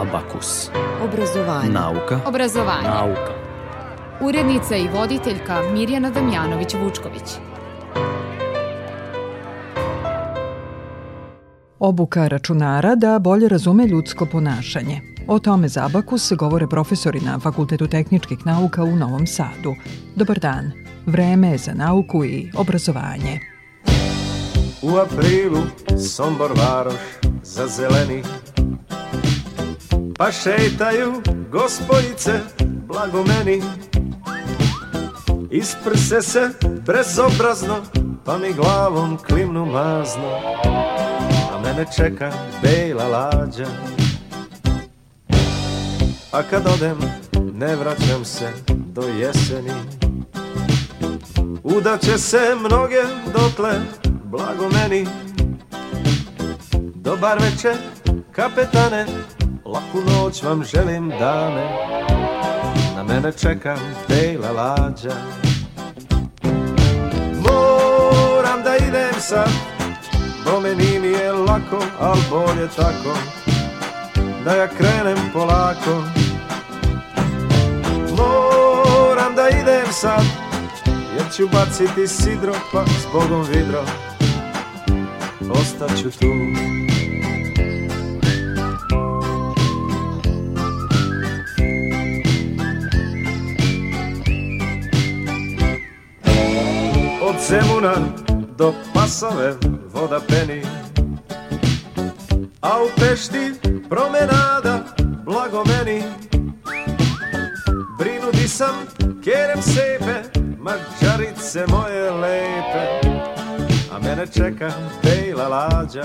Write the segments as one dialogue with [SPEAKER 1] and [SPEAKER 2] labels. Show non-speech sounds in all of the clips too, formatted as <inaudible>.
[SPEAKER 1] Abakus.
[SPEAKER 2] Obrazovanje.
[SPEAKER 1] Nauka.
[SPEAKER 3] Obrazovanje.
[SPEAKER 1] Nauka.
[SPEAKER 3] Urednica i voditeljka Mirjana Damjanović-Vučković.
[SPEAKER 4] Obuka računara da bolje razume ljudsko ponašanje. O tome za Abakus govore profesori na Fakultetu tehničkih nauka u Novom Sadu. Dobar dan. Vreme je za nauku i obrazovanje.
[SPEAKER 5] U aprilu Sombor varoš za zeleni Pa šetaju gospojice blago meni. Isprse se bezobrazno pa mi glavom klimnu mazno. A mene čeka bela lađa. A kad odem ne vraćam se do jeseni. Udaće se mnoge dotle blago meni. Dobar večer, kapetane Laku noć vam želim dame. Na mene čeka bela lađa. Moram da idem sad Bo meni mi je lako, al bolje tako Da ja krenem polako. Moram da idem sad Jer ću baciti sidro pa zbogom vidro Ostaću tu Zemuna do Pasove voda peni. A u Pešti promenada blago meni Brinudi sam kerem sepe Mađarice moje lepe. A mene čeka bejla lađa.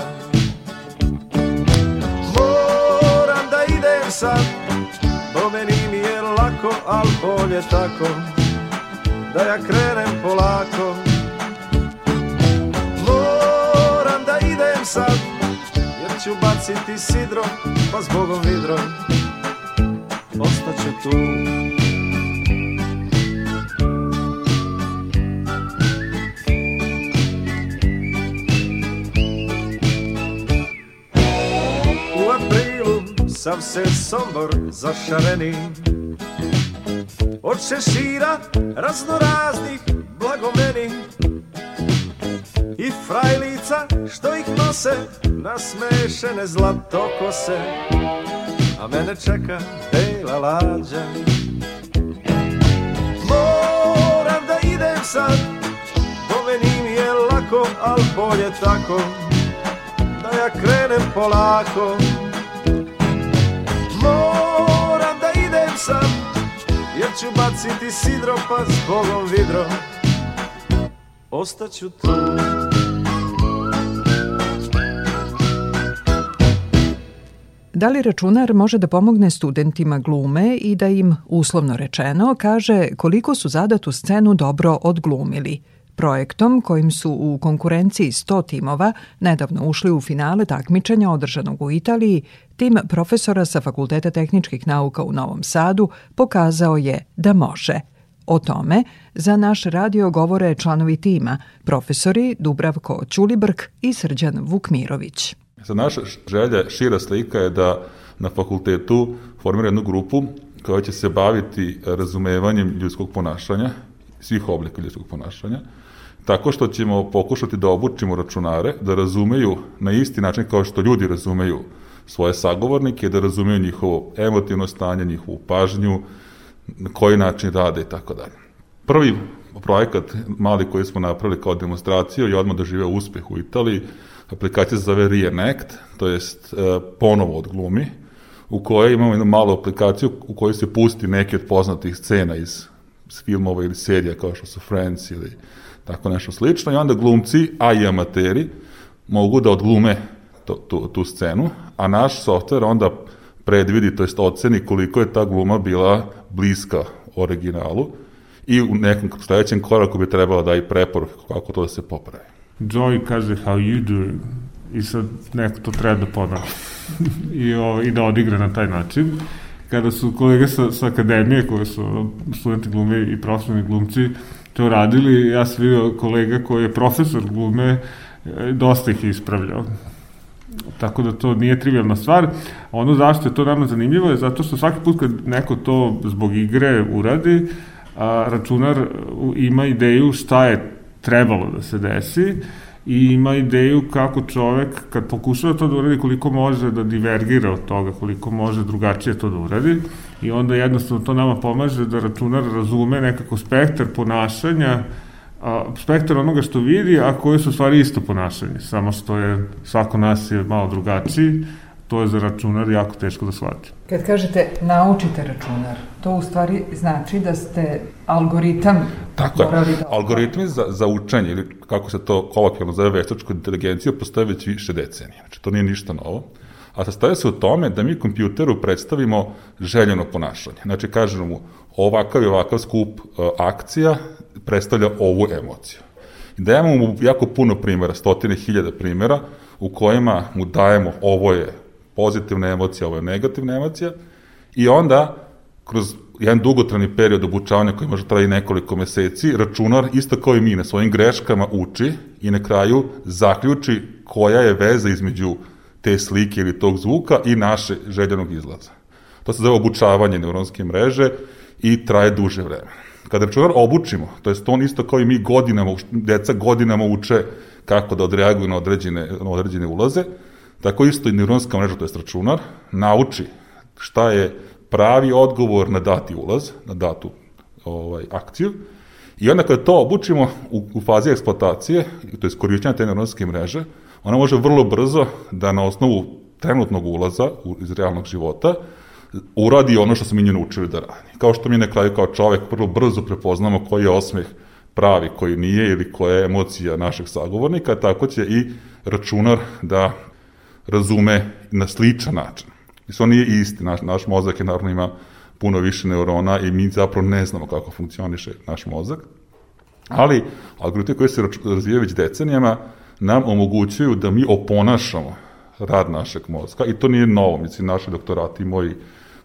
[SPEAKER 5] Moram da idem sad Bo meni mi je lako, al bolje tako. Da ja krenem polako sad Jer ću baciti sidro Pa zbogom vidro Ostaću tu. U aprilu sav se sombor zašareni Od šešira raznoraznih blagomeni frajlica što ih nose nasmešene zlatokose A mene čeka bela lađa. Moram da idem sad Bo meni mi je lako, al bolje tako Da ja krenem polako. Moram da idem sad Jer ću baciti sidro pa zbogom vidro Ostaću tu
[SPEAKER 4] Da li računar može da pomogne studentima glume i da im, uslovno rečeno, kaže koliko su zadatu scenu dobro odglumili? Projektom kojim su u konkurenciji 100 timova nedavno ušli u finale takmičenja održanog u Italiji, tim profesora sa Fakulteta tehničkih nauka u Novom Sadu pokazao je da može. O tome za naš radio govore članovi tima, profesori Dubravko Ćulibrk i Srđan Vukmirović.
[SPEAKER 6] Za naša želja, šira slika je da na fakultetu formira jednu grupu koja će se baviti razumevanjem ljudskog ponašanja, svih oblika ljudskog ponašanja, tako što ćemo pokušati da obučimo računare, da razumeju na isti način kao što ljudi razumeju svoje sagovornike, da razumeju njihovo emotivno stanje, njihovu pažnju, na koji način rade i tako dalje. Prvi projekat mali koji smo napravili kao demonstraciju je odmah doživeo uspeh u Italiji, aplikacija se zove Reenact, to jest e, ponovo od glumi, u kojoj imamo jednu malu aplikaciju u kojoj se pusti neke od poznatih scena iz filmova ili serija kao što su Friends ili tako nešto slično i onda glumci, a i amateri, mogu da odglume to, tu, tu scenu, a naš softver onda predvidi, to jest oceni koliko je ta gluma bila bliska originalu i u nekom sledećem koraku bi trebalo da i preporuke kako to da se popravi.
[SPEAKER 7] Joey kaže how you doing i sad neko to treba da poda <laughs> I, o, i da odigra na taj način. Kada su kolege sa, sa akademije, koje su studenti glume i profesionalni glumci, to radili, ja sam vidio kolega koji je profesor glume, e, dosta ih je ispravljao. Tako da to nije trivialna stvar. Ono zašto je to nama zanimljivo je zato što svaki put kad neko to zbog igre uradi, a, računar ima ideju šta je trebalo da se desi i ima ideju kako čovek kad pokušava to da uradi koliko može da divergira od toga, koliko može drugačije to da uradi i onda jednostavno to nama pomaže da računar razume nekako spektar ponašanja a, spektar onoga što vidi, a koje su stvari isto ponašanje, samo što je svako nas je malo drugačiji, to je za računar jako teško da shvati.
[SPEAKER 4] Kad kažete naučite računar, to u stvari znači da ste algoritam
[SPEAKER 6] Tako je. Da... Algoritmi za, za učenje, ili kako se to kolokvijalno zove veštačku inteligenciju, postoje već više decenije. Znači, to nije ništa novo. A sastoje se u tome da mi kompjuteru predstavimo željeno ponašanje. Znači, kažemo mu ovakav i ovakav skup uh, akcija predstavlja ovu emociju. I dajemo mu jako puno primjera, stotine hiljada primjera, u kojima mu dajemo ovo je pozitivna emocija, ovo je negativna emocija, i onda kroz jedan dugotrani period obučavanja koji može traji nekoliko meseci, računar, isto kao i mi, na svojim greškama uči i na kraju zaključi koja je veza između te slike ili tog zvuka i naše željenog izlaza. To se zove obučavanje neuronske mreže i traje duže vreme. Kada računar obučimo, to je on isto kao i mi godinama, deca godinama uče kako da odreaguju na određene, na određene ulaze, tako isto i neuronska mreža, to je računar, nauči šta je pravi odgovor na dati ulaz, na datu ovaj, akciju, i onda kada to obučimo u, u fazi eksploatacije, to je korišćenja te neuronske mreže, ona može vrlo brzo da na osnovu trenutnog ulaza u, iz realnog života uradi ono što smo mi nju naučili da radi. Kao što mi na kraju kao čovek vrlo brzo prepoznamo koji je osmeh pravi, koji nije ili koja je emocija našeg sagovornika, tako će i računar da razume na sličan način. I to nije isti, naš, naš mozak je naravno ima puno više neurona i mi zapravo ne znamo kako funkcioniše naš mozak. Ali algoritmi koji se razvijaju već decenijama nam omogućuju da mi oponašamo rad našeg mozga i to nije novo, mislim, naši doktorati i moji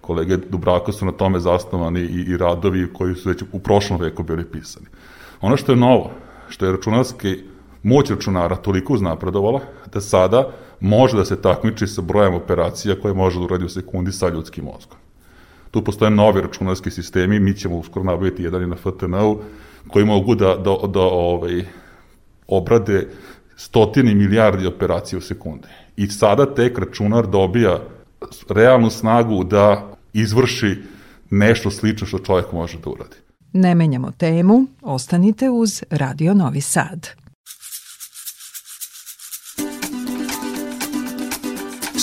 [SPEAKER 6] kolege Dubravka su na tome zasnovani i, i radovi koji su već u prošlom veku bili pisani. Ono što je novo, što je računarski moć računara toliko uznapredovala da sada može da se takmiči sa brojem operacija koje može da uradi u sekundi sa ljudskim mozgom. Tu postoje novi računarski sistemi, mi ćemo uskoro nabaviti jedan i na FTN-u, koji mogu da, da, da ovaj, obrade stotini milijardi operacija u sekundi. I sada tek računar dobija realnu snagu da izvrši nešto slično što čovjek može da uradi.
[SPEAKER 4] Ne menjamo temu, ostanite uz Radio Novi Sad.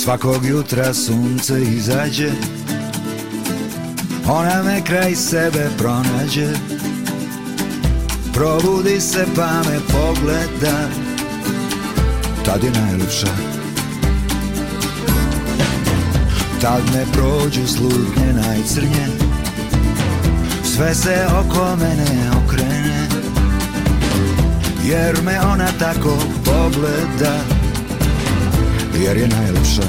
[SPEAKER 1] Svakog jutra sunce izađe Ona me kraj sebe pronađe. Probudi se pa me pogleda Tad je najljepša Tad me prođu slutnje najcrnje Sve se oko mene okrene Jer me ona tako pogleda Jer je najlepša.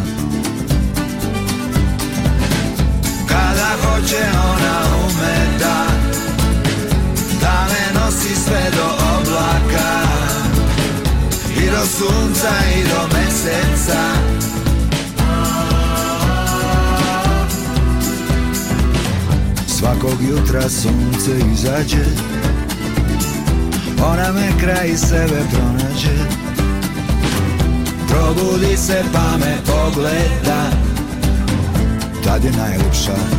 [SPEAKER 1] Kada hoće ona ume da Da me nosi sve do oblaka. I do sunca i do meseca. Svakog jutra sunce izađe Ona me kraj sebe pronađe Probudi se pa me pogleda. Tad je najljepša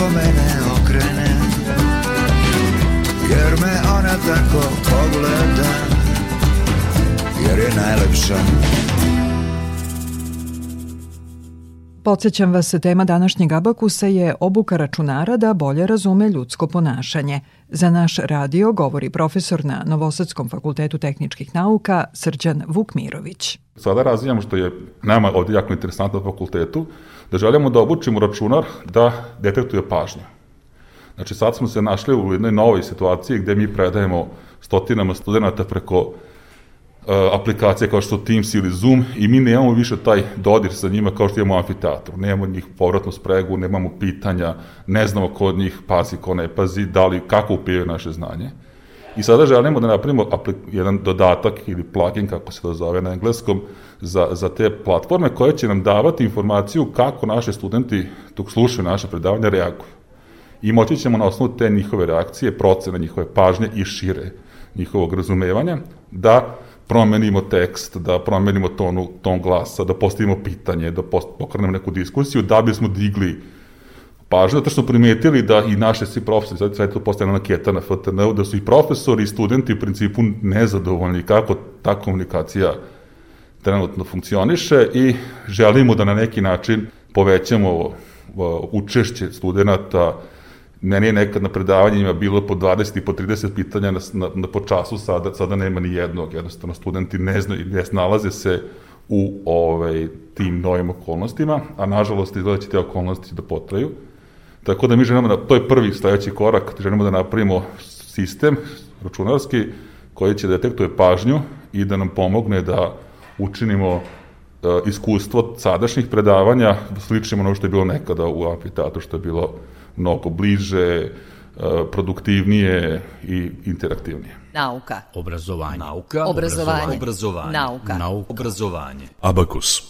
[SPEAKER 1] najlepša
[SPEAKER 4] Podsećam vas, tema današnjeg abakusa je obuka računara da bolje razume ljudsko ponašanje. Za naš radio govori profesor na Novosadskom fakultetu tehničkih nauka Srđan Vukmirović.
[SPEAKER 6] Sada razvijamo što je nama ovde jako interesantno na fakultetu, da želimo da obučimo računar da detektuje pažnju. Znači sad smo se našli u jednoj novoj situaciji gde mi predajemo stotinama studenta preko aplikacije kao što Teams ili Zoom i mi nemamo više taj dodir sa njima kao što imamo amfiteatru. Nemamo njih povratnu spregu, nemamo pitanja, ne znamo ko od njih pazi, ko ne pazi, da li, kako upijaju naše znanje. I sada želimo da napravimo jedan dodatak ili plugin, kako se to zove na engleskom, za, za te platforme koje će nam davati informaciju kako naše studenti dok slušaju naše predavanja reaguju. I moći ćemo na osnovu te njihove reakcije, procene njihove pažnje i šire njihovog razumevanja, da promenimo tekst, da promenimo tonu, ton glasa, da postavimo pitanje, da pokrenemo neku diskusiju, da bismo digli pažnju, zato što primetili da i naše svi profesori, sad sve to postaje anketa na FTN, da su i profesori i studenti u principu nezadovoljni kako ta komunikacija trenutno funkcioniše i želimo da na neki način povećamo učešće studenta Meni je nekad na predavanjima bilo po 20 i po 30 pitanja na, na, na po času, sada, sada nema ni jednog. Jednostavno, studenti ne znaju, ne snalaze se u ovaj, tim novim okolnostima, a nažalost izgleda će te okolnosti da potraju. Tako da mi želimo da, to je prvi stajeći korak, želimo da napravimo sistem računarski koji će da detektuje pažnju i da nam pomogne da učinimo uh, iskustvo sadašnjih predavanja sličnim ono što je bilo nekada u amfiteatru, što je bilo mnogo bliže, e, produktivnije i interaktivnije.
[SPEAKER 2] Nauka.
[SPEAKER 8] Obrazovanje.
[SPEAKER 2] Nauka. Obrazovanje.
[SPEAKER 8] Obrazovanje.
[SPEAKER 2] Nauka.
[SPEAKER 8] Nauka. Obrazovanje.
[SPEAKER 9] Abakus.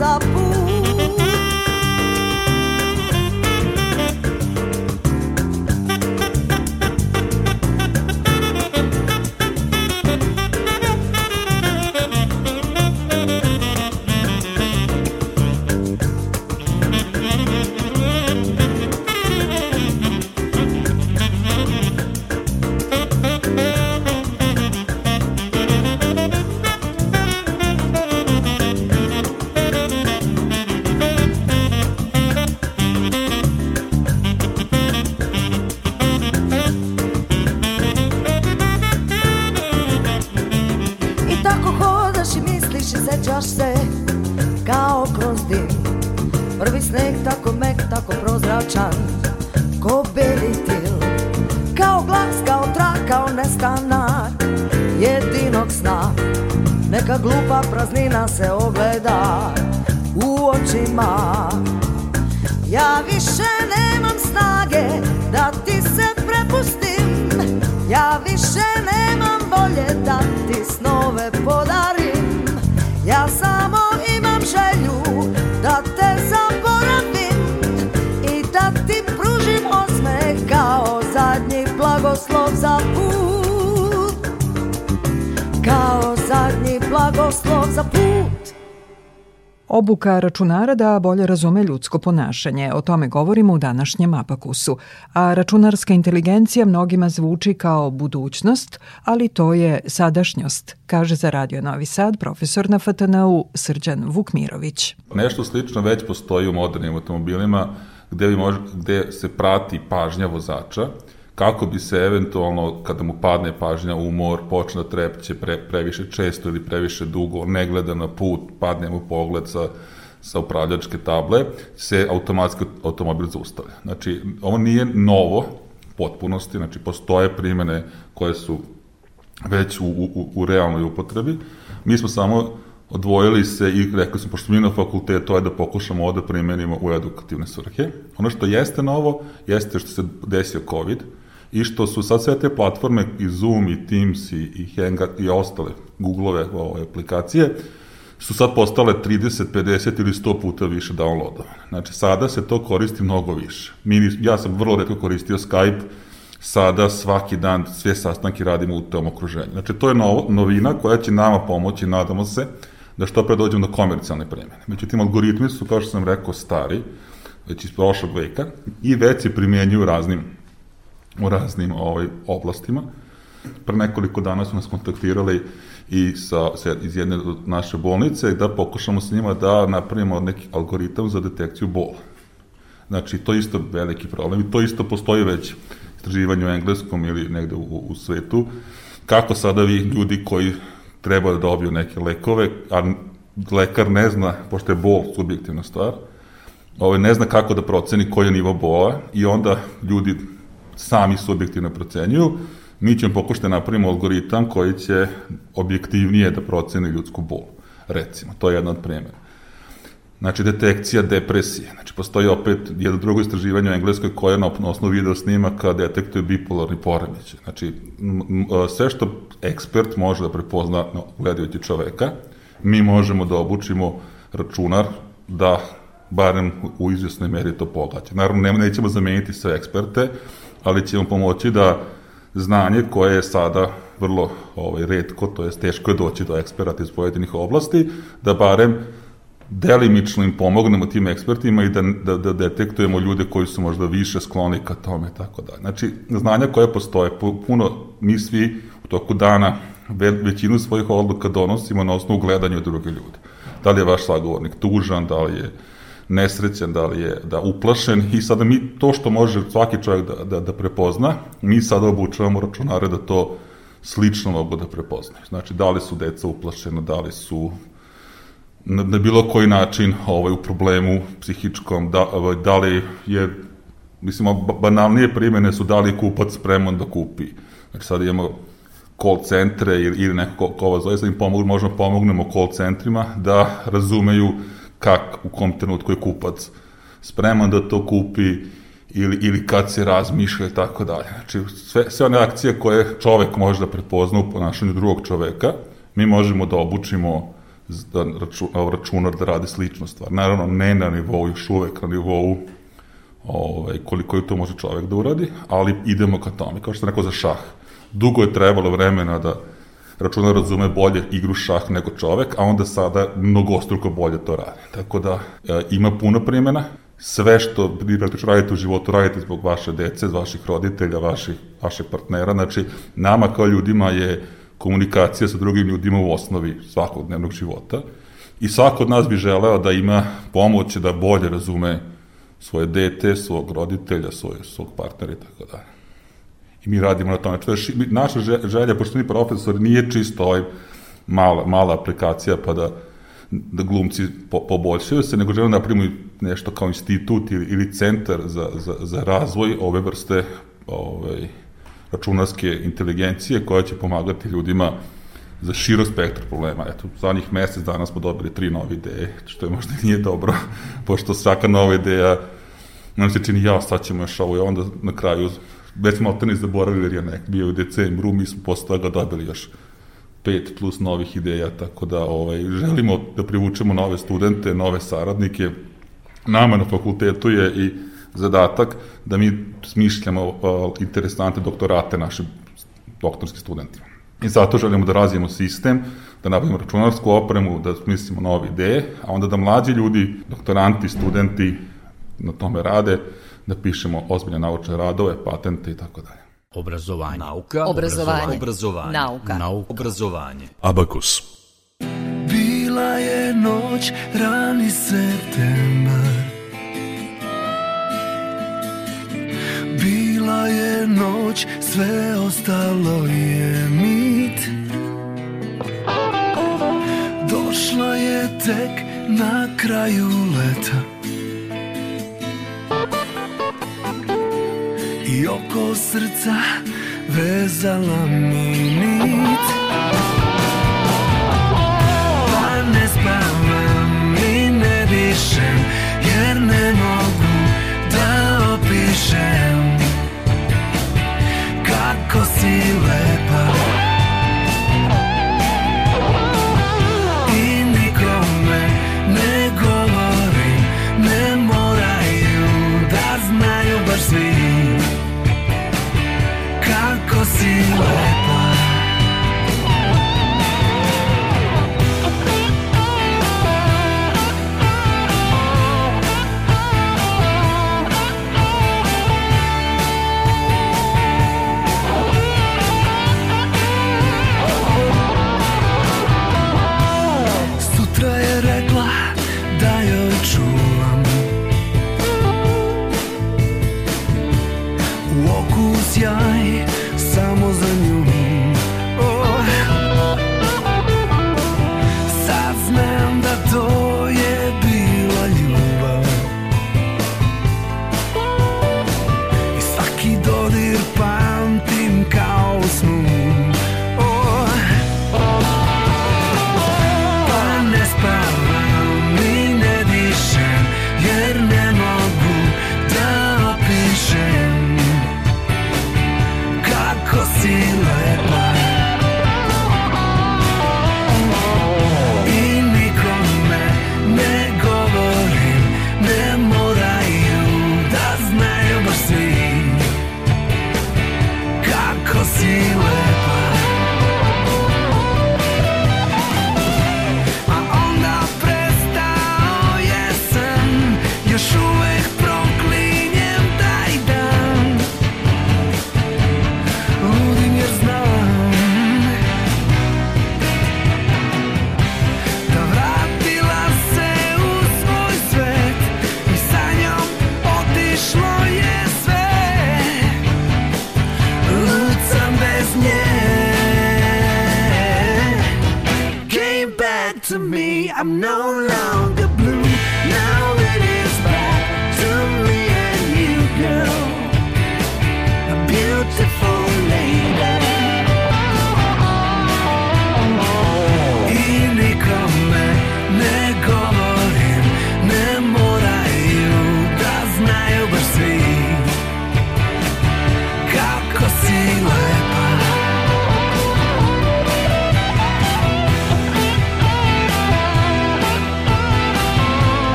[SPEAKER 10] up.
[SPEAKER 4] Obuka računara da bolje razume ljudsko ponašanje, o tome govorimo u današnjem Apakusu. A računarska inteligencija mnogima zvuči kao budućnost, ali to je sadašnjost, kaže za Radio Novi Sad profesor na FTNU Srđan Vukmirović.
[SPEAKER 6] Nešto slično već postoji u modernim automobilima gde, može, gde se prati pažnja vozača, kako bi se eventualno, kada mu padne pažnja, umor, počne da trepće pre, previše često ili previše dugo, ne gleda na put, padne mu pogled sa, sa upravljačke table, se automatski automobil zaustavlja. Znači, ovo nije novo potpunosti, znači postoje primene koje su već u, u, u realnoj upotrebi. Mi smo samo odvojili se i rekli smo, pošto mi na fakultetu, to je da pokušamo ovo da primenimo u edukativne svrhe. Ono što jeste novo, jeste što se desio COVID, i što su sad sve te platforme i Zoom i Teams i, i Hangout i ostale Googleove ove aplikacije su sad postale 30, 50 ili 100 puta više downloadovane. Znači, sada se to koristi mnogo više. Mi, ja sam vrlo redko koristio Skype, sada svaki dan sve sastanke radimo u tom okruženju. Znači, to je novo, novina koja će nama pomoći, nadamo se, da što pre dođemo do komercijalne premene. Međutim, algoritmi su, kao što sam rekao, stari, već iz prošlog veka i već se primenjuju raznim u raznim ovaj, oblastima. Pre nekoliko dana su nas kontaktirali i sa, sa, iz jedne naše bolnice da pokušamo sa njima da napravimo neki algoritam za detekciju bola. Znači, to je isto veliki problem i to isto postoji već istraživanje u engleskom ili negde u, u svetu. Kako sada vi ljudi koji treba da dobiju neke lekove, a lekar ne zna, pošto je bol subjektivna stvar, ovaj, ne zna kako da proceni koji je nivo bola i onda ljudi sami subjektivno procenjuju, mi ćemo pokušati da napravimo algoritam koji će objektivnije da proceni ljudsku bol. Recimo, to je jedna od primjera. Znači, detekcija depresije. Znači, postoji opet jedno drugo istraživanje u Engleskoj koje na osnovu video snimaka detektuje bipolarni poremećaj. Znači, sve što ekspert može da prepozna no, gledajući čoveka, mi možemo da obučimo računar da barem u izvjesnoj meri to pogađa. Naravno, nećemo zameniti sve eksperte, ali će vam pomoći da znanje koje je sada vrlo ovaj, redko, to je teško je doći do eksperata iz pojedinih oblasti, da barem delimično im pomognemo tim ekspertima i da, da, da detektujemo ljude koji su možda više skloni ka tome tako dalje. Znači, znanja koje postoje, puno mi svi u toku dana ve, većinu svojih odluka donosimo na osnovu gledanja druge ljude. Da li je vaš sagovornik tužan, da li je nesrećan, da li je da uplašen i sada mi to što može svaki čovjek da, da, da prepozna, mi sada obučavamo računare da to slično mogu da prepoznaju. Znači, da li su deca uplašena, da li su na, na bilo koji način ovaj, u problemu psihičkom, da, ovaj, da li je, mislim, banalnije primene su da li je kupac spreman da kupi. Znači, sada imamo call centre ili, ili neko ko, ko vas zove, sad im pomogu, možemo pomognemo call centrima da razumeju kak, u kom trenutku je kupac spreman da to kupi ili, ili kad se razmišlja i tako dalje. Znači, sve, sve one akcije koje čovek može da prepozna u ponašanju drugog čoveka, mi možemo da obučimo da raču, računar da radi sličnu stvar. Naravno, ne na nivou, još uvek na nivou ovaj, koliko je to može čovek da uradi, ali idemo ka tome, kao što sam rekao za šah. Dugo je trebalo vremena da računar razume bolje igru šah nego čovek, a onda sada mnogostruko bolje to radi. Tako da e, ima puno primjena, sve što vi praktično radite u životu radite zbog vaše dece, vaših roditelja, vaših, vaših partnera, znači nama kao ljudima je komunikacija sa drugim ljudima u osnovi svakog dnevnog života i svako od nas bi želeo da ima pomoć da bolje razume svoje dete, svog roditelja, svoje, svog partnera i tako dalje i mi radimo na tome. Znači, naša želja, pošto mi profesor, nije čisto ovaj mala, mala aplikacija pa da, da glumci po, poboljšaju se, nego želimo da napravimo nešto kao institut ili, ili centar za, za, za razvoj ove vrste ovaj, računarske inteligencije koja će pomagati ljudima za širo spektr problema. Eto, zadnjih mesec dana smo dobili tri nove ideje, što je možda nije dobro, <laughs> pošto svaka nova ideja nam se čini, ja, sad ćemo još ovo i onda na kraju već smo alterne zaboravili jer je nek bio u decembru, mi smo posle toga dobili još pet plus novih ideja, tako da ovaj, želimo da privučemo nove studente, nove saradnike. Nama na fakultetu je i zadatak da mi smišljamo uh, interesante doktorate našim doktorskim studentima. I zato želimo da razvijemo sistem da nabavimo računarsku opremu, da smislimo nove ideje, a onda da mlađi ljudi, doktoranti, studenti na tome rade, da pišemo ozbiljne naučne radove, patente i tako dalje.
[SPEAKER 2] Obrazovanje. Nauka.
[SPEAKER 9] Obrazovanje.
[SPEAKER 2] Obrazovanje.
[SPEAKER 9] Nauka.
[SPEAKER 2] Nauka. Obrazovanje.
[SPEAKER 11] Abakus.
[SPEAKER 12] Bila je noć, rani septembar Bila je noć, sve ostalo je mit Došla je tek na kraju leta I oko srca vezala mi nit Pa ne spavam i ne dišem Jer ne mogu da opišem Kako si lepa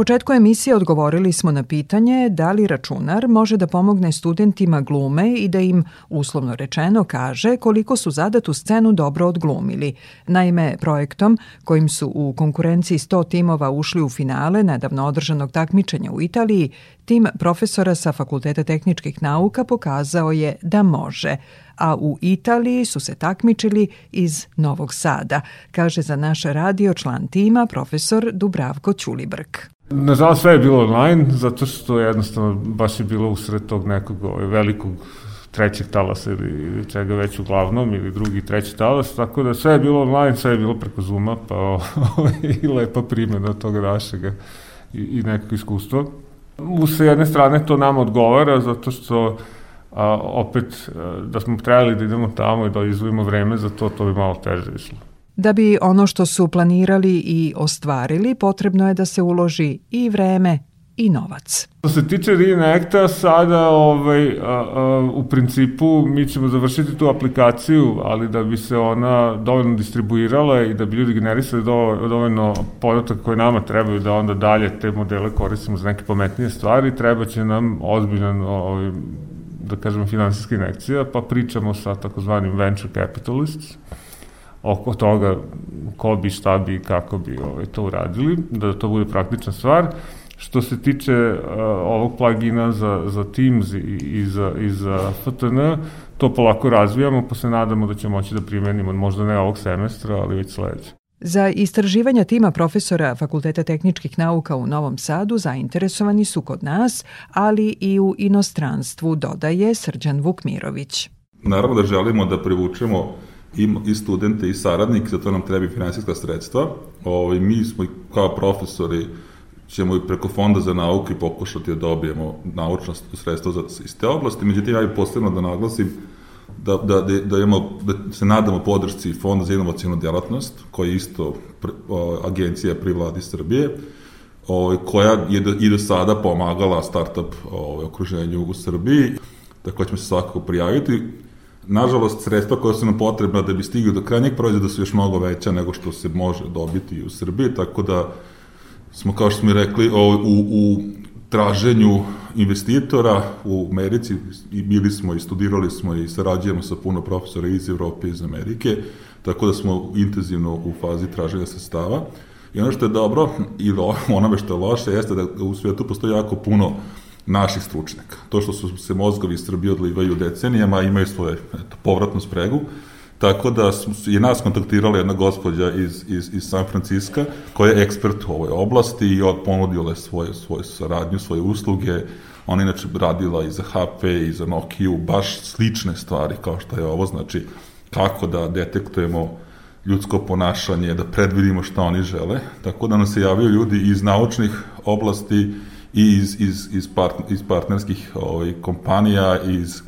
[SPEAKER 4] početku emisije odgovorili smo na pitanje da li računar može da pomogne studentima glume i da im, uslovno rečeno, kaže koliko su zadatu scenu dobro odglumili. Naime, projektom kojim su u konkurenciji 100 timova ušli u finale nedavno održanog takmičenja u Italiji, tim profesora sa Fakulteta tehničkih nauka pokazao je da može a u Italiji su se takmičili iz Novog Sada, kaže za naš radio član tima profesor Dubravko Ćulibrk.
[SPEAKER 7] Nažalost, sve je bilo online, zato što jednostavno baš je bilo usred tog nekog ovaj, velikog trećeg talasa ili, čega već uglavnom, ili drugi, treći talas, tako da sve je bilo online, sve je bilo preko Zuma, pa <laughs> ovaj, i lepa primjena toga našega i, i nekog iskustva. U sa jedne strane to nam odgovara, zato što a opet e, da smo trebali da idemo tamo i da izvojimo vreme za to, to bi malo teže išlo.
[SPEAKER 4] Da bi ono što su planirali i ostvarili, potrebno je da se uloži i vreme i novac.
[SPEAKER 7] Što se tiče Reenacta, sada ovaj, a, a, u principu mi ćemo završiti tu aplikaciju, ali da bi se ona dovoljno distribuirala i da bi ljudi generisali dovoljno podataka koje nama trebaju da onda dalje te modele koristimo za neke pametnije stvari, treba će nam ozbiljan ovaj, da kažem, finansijska inekcija, pa pričamo sa takozvanim venture capitalists oko toga ko bi, šta bi, kako bi ovaj, to uradili, da to bude praktična stvar. Što se tiče uh, ovog plugina za, za Teams i, i, za, i za FTN, to polako razvijamo, pa se nadamo da ćemo moći da primenimo, možda ne ovog semestra, ali već sledeće.
[SPEAKER 4] Za istraživanja tima profesora Fakulteta tehničkih nauka u Novom Sadu zainteresovani su kod nas, ali i u inostranstvu, dodaje Srđan Vukmirović.
[SPEAKER 6] Naravno da želimo da privučemo i, i studente i saradnike, za to nam treba i finansijska sredstva. Ovo, ovaj, mi smo kao profesori ćemo i preko Fonda za nauku i pokušati da dobijemo naučna sredstva za, iz te oblasti. Međutim, ja bih posebno da naglasim da, da, da, da, imamo, da se nadamo podršci Fonda za inovacijnu djelatnost, koja je isto pre, o, agencija pri vladi Srbije, o, koja je do, i do sada pomagala startup o, okruženju u Srbiji, tako ćemo se svakako prijaviti. Nažalost, sredstva koja su nam potrebna da bi stigli do krajnjeg proizvoda su još mnogo veća nego što se može dobiti u Srbiji, tako da smo, kao što smo rekli, u, u traženju investitora u Americi i bili smo i studirali smo i sarađujemo sa puno profesora iz Evrope i iz Amerike, tako da smo intenzivno u fazi traženja sredstava. I ono što je dobro i onome što je loše jeste da u svijetu postoji jako puno naših stručnjaka. To što su se mozgovi iz Srbije odlivaju decenijama, imaju svoje eto, povratnu spregu, Tako da je nas kontaktirala jedna gospođa iz, iz, iz San Franciska koja je ekspert u ovoj oblasti i ponudila je svoje, svoje saradnju, svoje usluge. Ona inače radila i za HP i za Nokia, baš slične stvari kao što je ovo, znači kako da detektujemo ljudsko ponašanje, da predvidimo šta oni žele. Tako da nam se javljaju ljudi iz naučnih oblasti i iz, iz, iz, part, iz partnerskih ovaj, kompanija, iz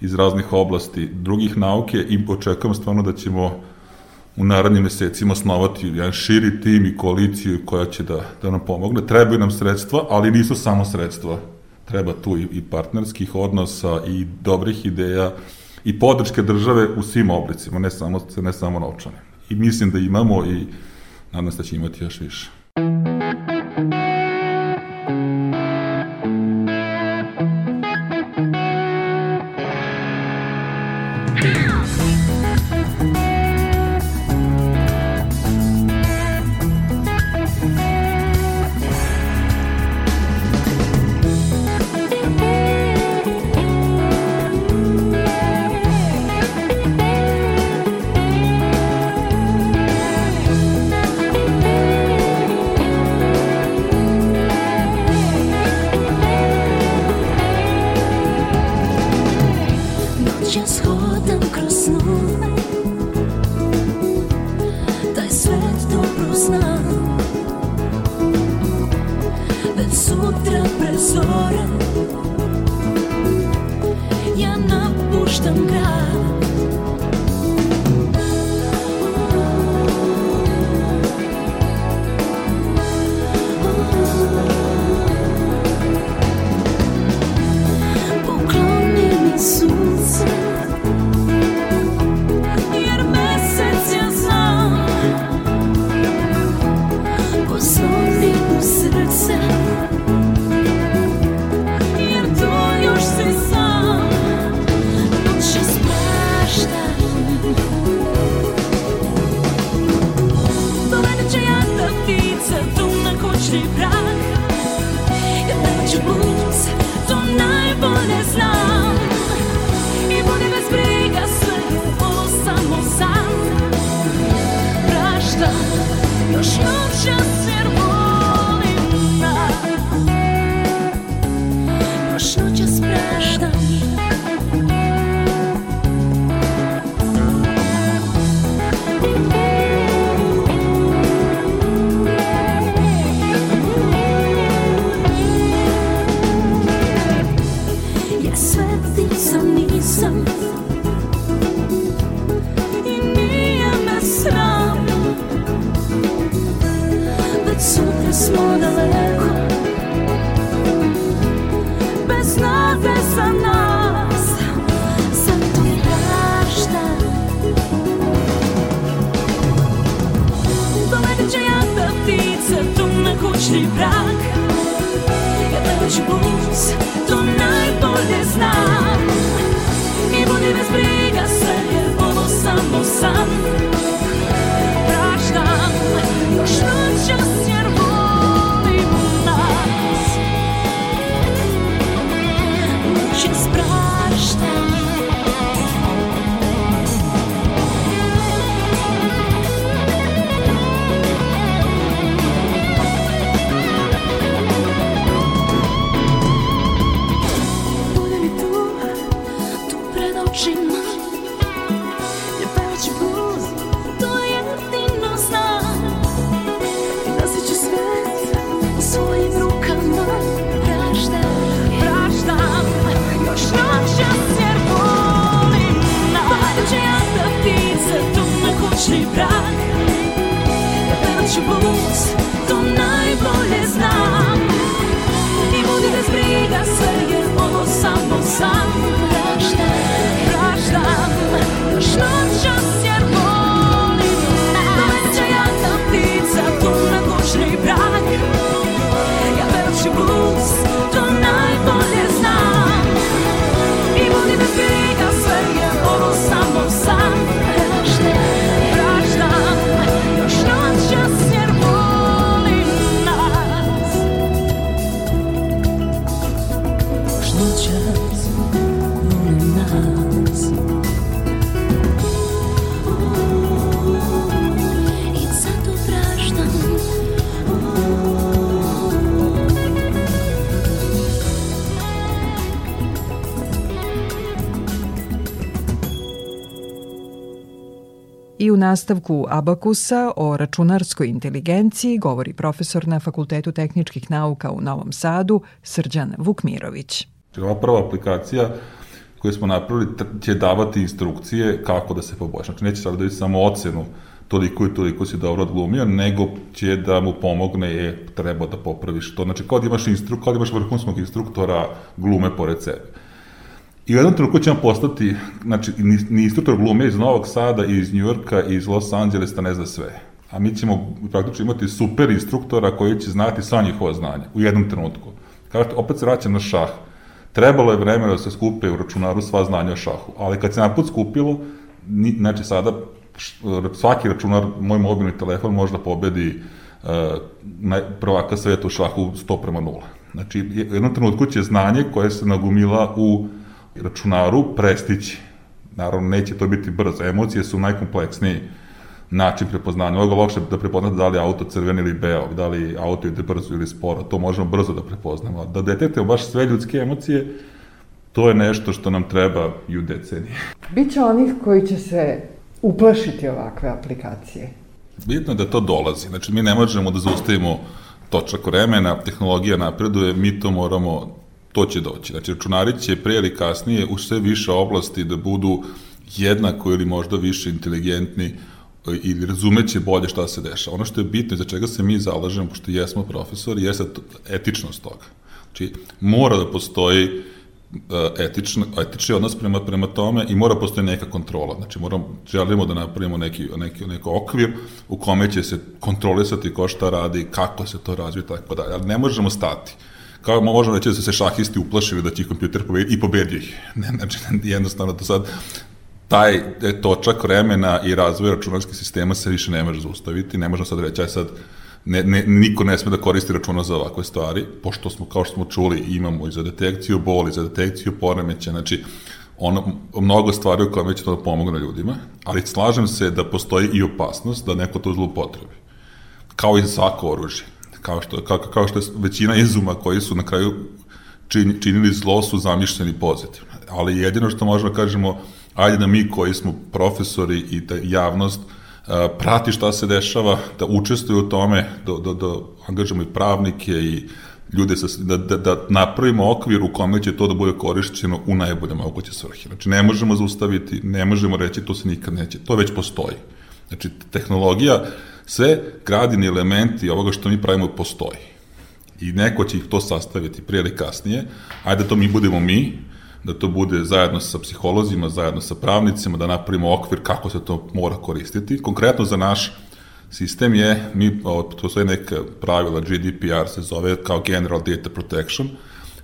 [SPEAKER 6] iz raznih oblasti drugih nauke i očekujem stvarno da ćemo u narednim mesecima osnovati jedan širi tim i koaliciju koja će da, da nam pomogne. Trebaju nam sredstva, ali nisu samo sredstva. Treba tu i, i partnerskih odnosa i dobrih ideja i podrške države u svim oblicima, ne samo, ne samo novčane. I mislim da imamo i nadam se da će imati još više.
[SPEAKER 13] зором Я
[SPEAKER 14] на пуштанград nastavku Abakusa o računarskoj inteligenciji govori profesor na Fakultetu tehničkih nauka u Novom Sadu Srđan Vukmirović.
[SPEAKER 6] Znači, ova prva aplikacija koju smo napravili će davati instrukcije kako da se poboljša. Znači, neće sad da samo ocenu toliko i toliko si dobro odglumio, nego će da mu pomogne je treba da popraviš to. Znači, kao da imaš, instru, kao da imaš vrhunskog instruktora glume pored sebe. I u jednom trenutku će postati, znači, ni, instruktor glume iz Novog Sada, iz Njujorka, iz Los Angelesa ne zna sve. A mi ćemo praktično imati super instruktora koji će znati sva njihova znanja u jednom trenutku. Kažete, opet se vraćam na šah. Trebalo je vreme da se skupe u računaru sva znanja o šahu, ali kad se naput skupilo, ni, znači sada svaki računar, moj mobilni telefon može da pobedi uh, prvaka sveta u šahu 100 prema 0. Znači, u jednom trenutku će znanje koje se nagumila u računaru prestići. Naravno, neće to biti brzo. Emocije su najkompleksniji način prepoznanja. Mnogo lakše da prepoznate da li je auto crven ili beo, da li auto ide brzo ili sporo. To možemo brzo da prepoznamo. Da detektujemo baš sve ljudske emocije, to je nešto što nam treba i u deceniji.
[SPEAKER 4] Biće onih koji će se uplašiti ovakve aplikacije.
[SPEAKER 6] Bitno je da to dolazi. Znači, mi ne možemo da zaustavimo točak vremena, tehnologija napreduje, mi to moramo, to će doći. Znači, računari će pre ili kasnije u sve više oblasti da budu jednako ili možda više inteligentni ili razumeće bolje šta se dešava. Ono što je bitno i za čega se mi zalažemo, pošto jesmo profesori, jeste etičnost toga. Znači, mora da postoji e, etični, etični odnos prema, prema tome i mora postoji neka kontrola. Znači, moramo, želimo da napravimo neki, neki, neki okvir u kome će se kontrolisati ko šta radi, kako se to razvije, tako dalje. Ali ne možemo stati. Kao možemo reći da su se šahisti uplašili da će ih kompjuter pobedi i pobedio ih. <laughs> Ne, znači, jednostavno do sad taj e, točak vremena i razvoj računarskih sistema se više ne može zaustaviti, ne možemo sad reći, aj sad, ne, ne, niko ne sme da koristi računar za ovakve stvari, pošto smo, kao što smo čuli, imamo i za detekciju boli, za detekciju poremeća, znači, ono, mnogo stvari u kojima će to da pomogne ljudima, ali slažem se da postoji i opasnost da neko to zlupotrebi. Kao i svako oružje. Kao što, kao, kao što je većina izuma koji su na kraju čini, činili zlo su zamišljeni pozitivno. Ali jedino što možemo da kažemo, ajde da mi koji smo profesori i da javnost uh, prati šta se dešava, da učestvuju u tome, da, da, da angažamo i pravnike i ljude sa, da, da, da napravimo okvir u kome će to da bude korišćeno u najbolje moguće svrhe. Znači, ne možemo zaustaviti, ne možemo reći to se nikad neće, to već postoji. Znači, tehnologija Sve gradini elementi ovoga što mi pravimo postoji. I neko će ih to sastaviti prije ili kasnije. Ajde da to mi budemo mi, da to bude zajedno sa psiholozima, zajedno sa pravnicima, da napravimo okvir kako se to mora koristiti. Konkretno za naš sistem je, mi, to sve neka pravila, GDPR se zove kao General Data Protection,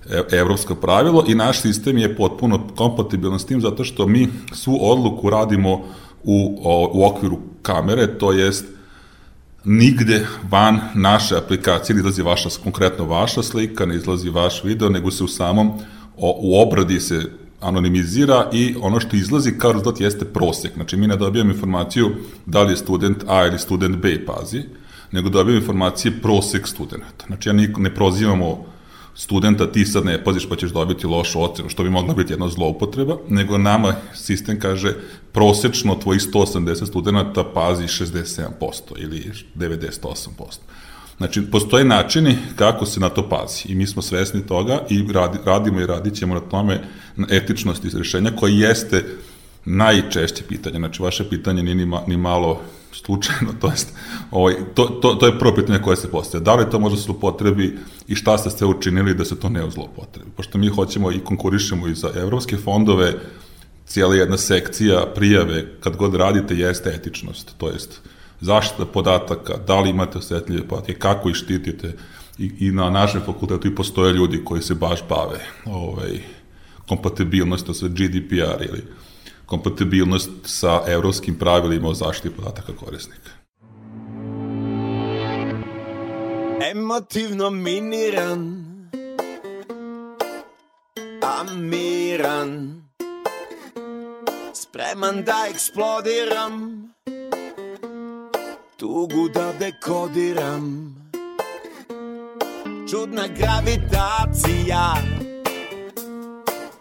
[SPEAKER 6] e, evropsko pravilo i naš sistem je potpuno kompatibilan s tim zato što mi svu odluku radimo u, u okviru kamere, to jest nigde van naše aplikacije ne izlazi vaša, konkretno vaša slika, ne izlazi vaš video, nego se u samom, o, u obradi se anonimizira i ono što izlazi kao rezultat jeste prosek. Znači, mi ne dobijamo informaciju da li je student A ili student B, pazi, nego dobijamo informacije prosek studenta. Znači, ja ne prozivamo studenta, ti sad ne paziš pa ćeš dobiti lošu ocenu, što bi mogla biti jedna zloupotreba, nego nama sistem kaže prosečno tvojih 180 studenta pazi 67% ili 98%. Znači, postoje načini kako se na to pazi i mi smo svesni toga i radi, radimo i radit ćemo na tome na etičnosti rešenja koje jeste najčešće pitanje. Znači, vaše pitanje nije ni, ma, ni malo slučajno, <laughs> to, jest, ovaj, to, to, to je prvo pitanje koje se postaje. Da li to može se upotrebi i šta ste sve učinili da se to ne zlopotrebi? Pošto mi hoćemo i konkurišemo i za evropske fondove, cijela jedna sekcija prijave kad god radite jeste etičnost, to jest zaštita podataka, da li imate osetljive podatke, kako ih štitite i, i na našem fakultetu i postoje ljudi koji se baš bave ovaj, kompatibilnost sa GDPR ili kompatibilnost sa evropskim pravilima o zaštiti podataka korisnika.
[SPEAKER 15] Emotivno miniran Amiran Spreman da eksplodiram Tugu da dekodiram Čudna gravitacija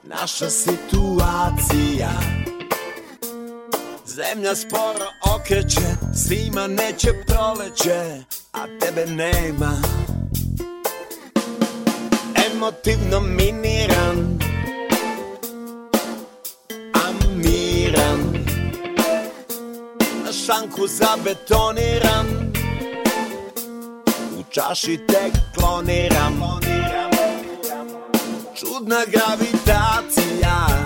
[SPEAKER 15] Naša situacija Zemlja sporo okreće, svima neće proleće, a tebe nema. Emotivno miniran, a miran, na šanku zabetoniran, u čaši tek kloniram. Čudna gravitacija,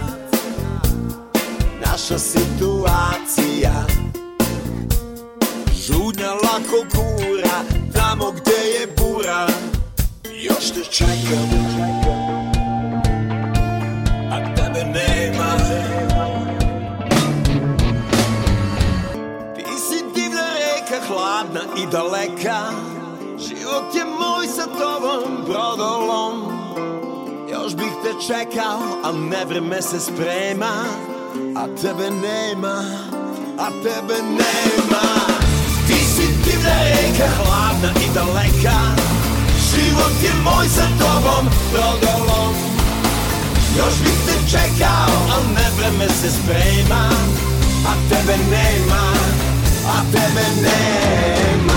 [SPEAKER 15] naša situacija. Žudnja lako gura Tamo gde je bura. Još te čekam. A tebe nema. Ti si divna reka Hladna i daleka. Život je moj sa tobom Brodolom. Još bih te čekao, a ne vreme se sprema a tebe nema, a tebe nema. Ti si divna reka, hladna i daleka. Život je moj sa tobom, prodolom Još bih te čekao, al ne vreme se sprema. A tebe nema, a tebe nema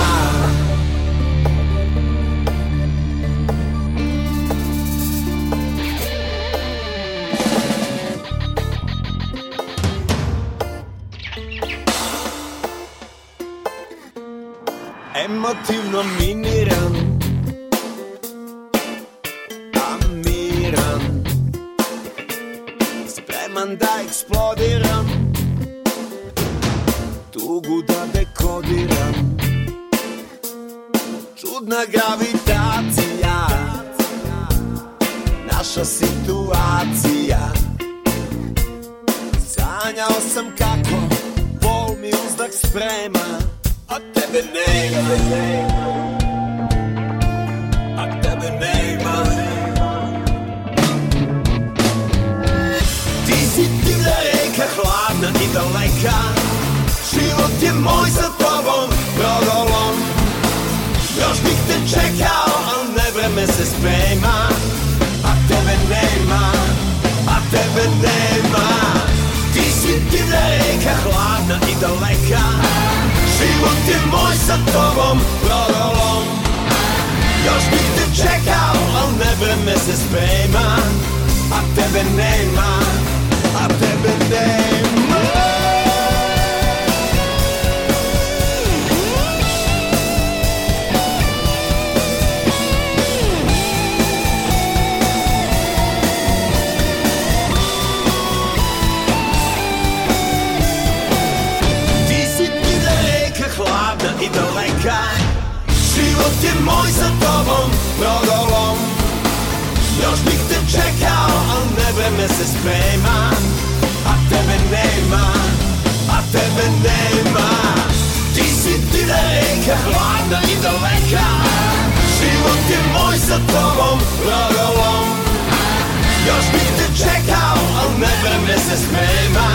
[SPEAKER 15] sprema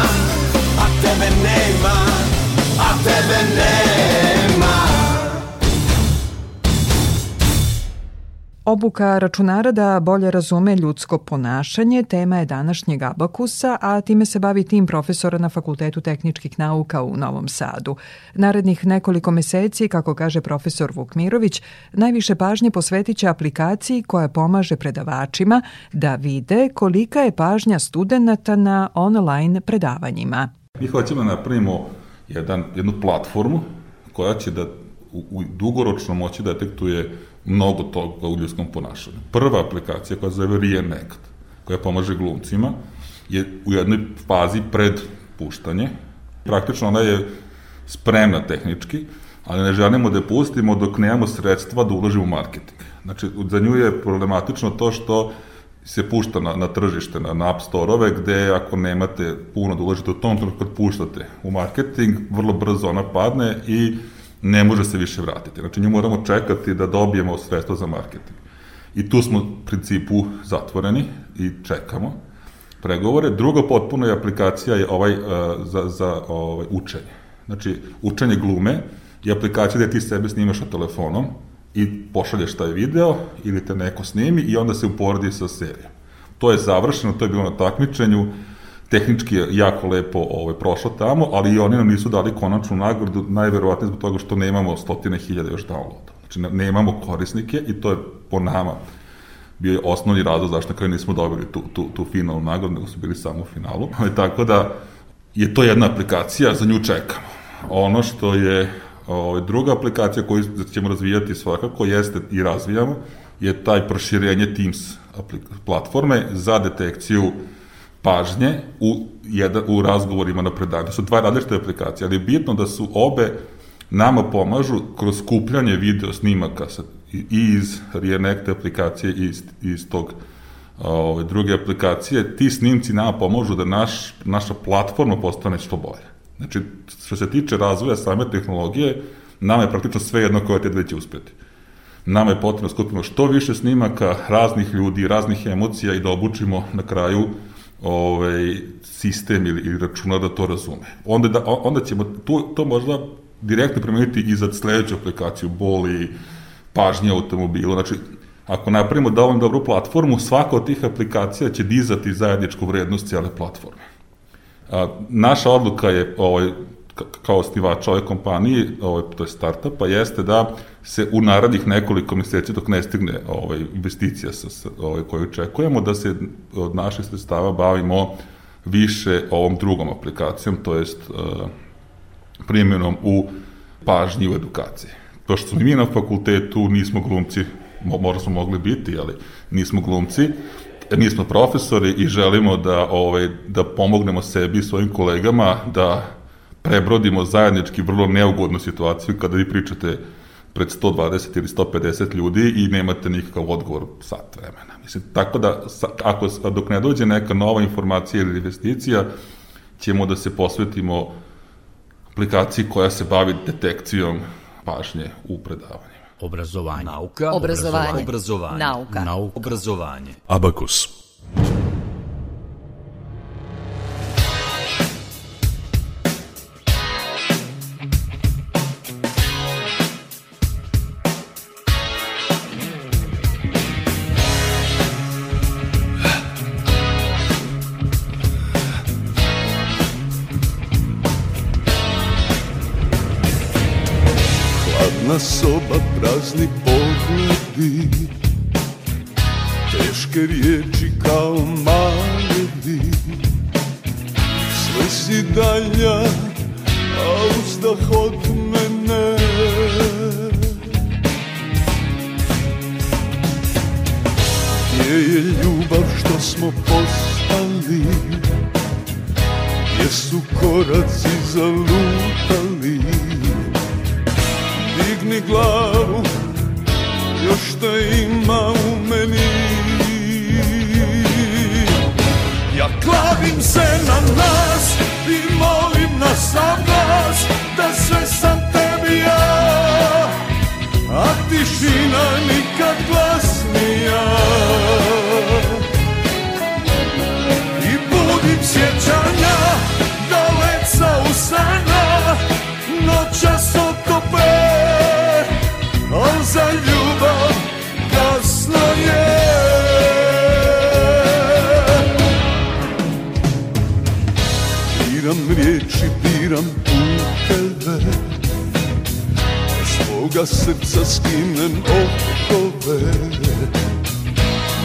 [SPEAKER 15] A tebe nema, a tebe nema
[SPEAKER 4] Obuka računara da bolje razume ljudsko ponašanje tema je današnjeg abakusa, a time se bavi tim profesora na Fakultetu tehničkih nauka u Novom Sadu. Narednih nekoliko meseci, kako kaže profesor Vukmirović, najviše pažnje posvetit će aplikaciji koja pomaže predavačima da vide kolika je pažnja studenta na online predavanjima.
[SPEAKER 6] Mi hoćemo da napravimo jedan, jednu platformu koja će da u, u dugoročno moći da detektuje mnogo toga u ljudskom ponašanju. Prva aplikacija koja se zove Reenact, koja pomaže glumcima, je u jednoj fazi pred puštanje. Praktično ona je spremna tehnički, ali ne želimo da je pustimo dok nemamo sredstva da uložimo u marketing. Znači, za nju je problematično to što se pušta na, na tržište, na, na app store-ove, gde ako nemate puno da uložite u tom trenutku kad puštate u marketing, vrlo brzo ona padne i ne može se više vratiti. Znači, nju moramo čekati da dobijemo sredstva za marketing. I tu smo u principu zatvoreni i čekamo pregovore. Druga potpuno je aplikacija je ovaj uh, za, za ovaj, učenje. Znači, učenje glume je aplikacija gde ti sebe snimaš sa telefonom i pošalješ taj video ili te neko snimi i onda se uporedi sa serijom. To je završeno, to je bilo na takmičenju, tehnički jako lepo ovaj, prošlo tamo, ali i oni nam nisu dali konačnu nagradu, najverovatnije zbog toga što nemamo stotine hiljada još downloada. Znači, ne- nemamo korisnike i to je po nama bio je osnovni razlog zašto na kraju nismo dobili tu, tu, tu finalnu nagradu, nego su bili samo u finalu. Tako da je to jedna aplikacija, za nju čekamo. Ono što je ovaj, druga aplikacija koju ćemo razvijati svakako jeste i razvijamo, je taj proširenje Teams platforme za detekciju pažnje u, jedan, u razgovorima na predavanju. To su dva različite aplikacije, ali je bitno da su obe nama pomažu kroz skupljanje video snimaka sa, i iz Reenact aplikacije i iz, iz tog ove, druge aplikacije, ti snimci nama pomažu da naš, naša platforma postane što bolje. Znači, što se tiče razvoja same tehnologije, nama je praktično sve jedno koja te dve će uspeti. Nama je potrebno skupimo što više snimaka raznih ljudi, raznih emocija i da obučimo na kraju ovaj, sistem ili, ili računar da to razume. Onda, da, onda ćemo to, to možda direktno primeniti i za sledeću aplikaciju, boli, pažnje automobilu. Znači, ako napravimo dovoljno dobru platformu, svaka od tih aplikacija će dizati zajedničku vrednost cijele platforme. A, naša odluka je ovaj, kao osnivača ove kompanije, ovaj, to je startupa, jeste da se u narednih nekoliko meseci dok ne stigne ovaj, investicija sa, ovaj, koju očekujemo, da se od naših sredstava bavimo više ovom drugom aplikacijom, to jest uh, primjenom u pažnji u edukaciji. To što smo mi na fakultetu, nismo glumci, mo, možda smo mogli biti, ali nismo glumci, nismo profesori i želimo da, ovaj, da pomognemo sebi i svojim kolegama da prebrodimo zajednički vrlo neugodnu situaciju kada vi pričate pred 120 ili 150 ljudi i nemate nikakav odgovor sat vremena. Mislim, tako da, sa- ako, dok ne dođe neka nova informacija ili investicija, ćemo da se posvetimo aplikaciji koja se bavi detekcijom pažnje u predavanjima.
[SPEAKER 2] Obrazovanje. Nauka.
[SPEAKER 9] Obrazovanje.
[SPEAKER 2] Obrazovanje.
[SPEAKER 9] Nauka.
[SPEAKER 2] Nauka. Obrazovanje.
[SPEAKER 16] Abakus.
[SPEAKER 17] Prazni pogledi Teške riječi kao malevi Sve si dalja, a uzdah od mene. Gdje je ljubav što smo postali? Gdje su koraci zalutali? Digni glavu još te ima u meni. Ja klavim se na nas i molim na sam glas Da sve sam tebi ja. A tišina nikad glasnija I budim sjećanja Daleca usana Noćas otope Al za ljubav kasno je. Biram riječi, biram puteve Svoga srca skinem okove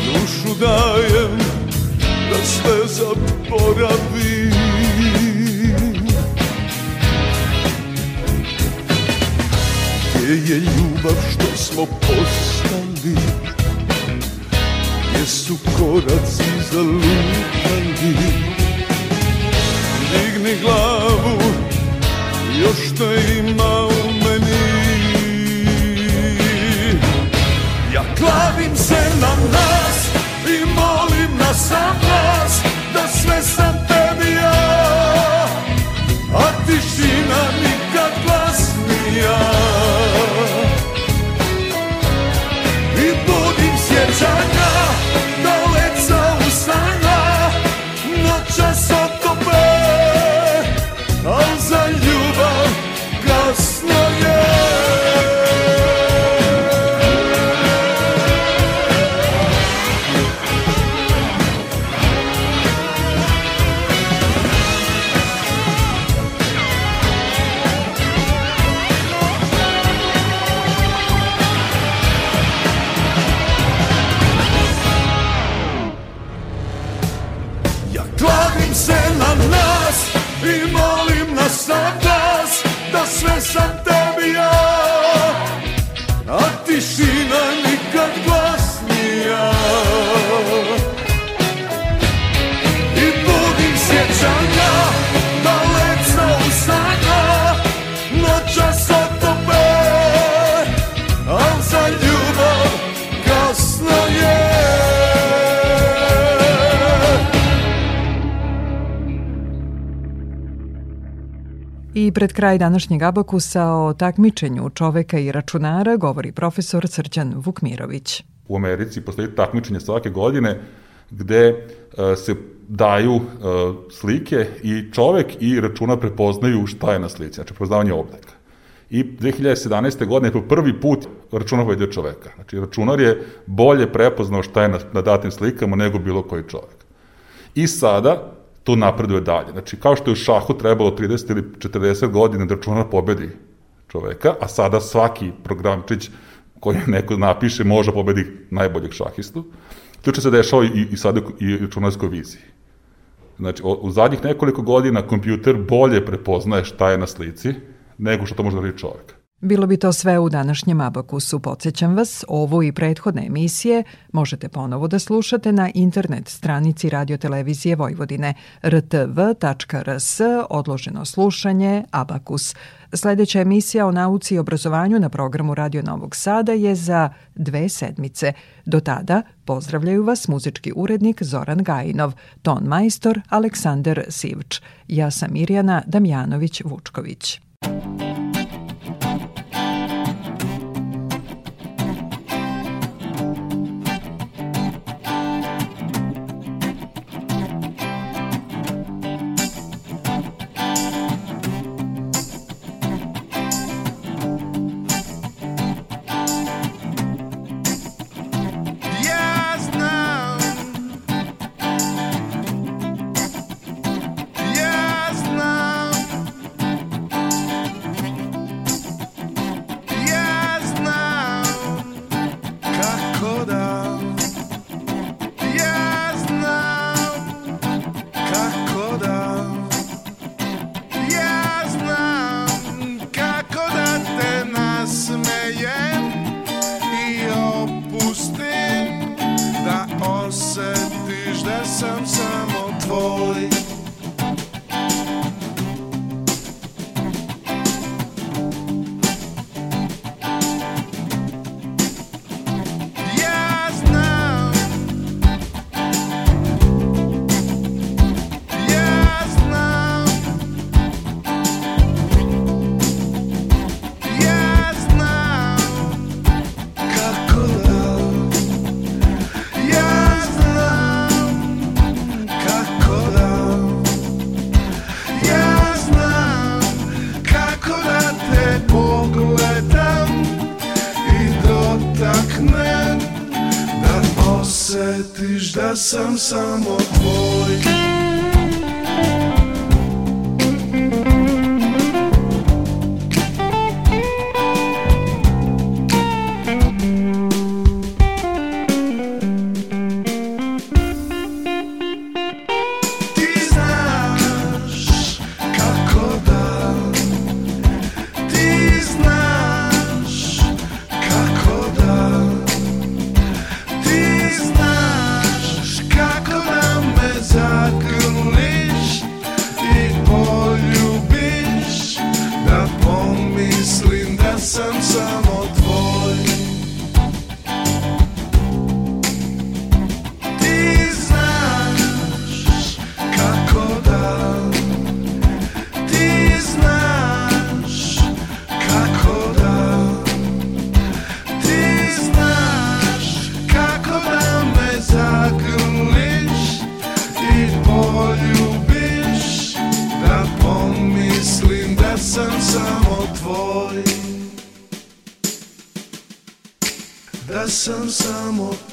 [SPEAKER 17] Dušu dajem da sve zaboravim je ljubav što smo postali. Gdje su koraci zalutali Digni glavu, još te ima u meni. Ja klavim se na nas i molim na sam glas Da sve sam tebi ja, a tišina nikad glasnija
[SPEAKER 4] pred kraj današnjeg abakusa o takmičenju čoveka i računara govori profesor Srđan Vukmirović.
[SPEAKER 6] U Americi postoji takmičenje svake godine gde e, se daju e, slike i čovek i računar prepoznaju šta je na slici, znači prepoznavanje oblika. I 2017. godine po prvi put računar pobedio čoveka. Znači računar je bolje prepoznao šta je na, na datim slikama nego bilo koji čovek. I sada to napreduje dalje. Znači, kao što je u šahu trebalo 30 ili 40 godina da računar pobedi čoveka, a sada svaki programčić koji <laughs> neko napiše može pobedi najboljeg šahistu, će se dešava i, i sada i u računarskoj viziji. Znači, u zadnjih nekoliko godina kompjuter bolje prepoznaje šta je na slici nego što to može da radi čovek.
[SPEAKER 4] Bilo bi to sve u današnjem Abakusu. Podsjećam vas, ovu i prethodne emisije možete ponovo da slušate na internet stranici radiotelevizije Vojvodine rtv.rs odloženo slušanje Abakus. Sledeća emisija o nauci i obrazovanju na programu Radio Novog Sada je za dve sedmice. Do tada pozdravljaju vas muzički urednik Zoran Gajinov, ton majstor Aleksandar Sivč. Ja sam Mirjana Damjanović-Vučković.
[SPEAKER 17] Ja
[SPEAKER 18] sam samo tvoj sam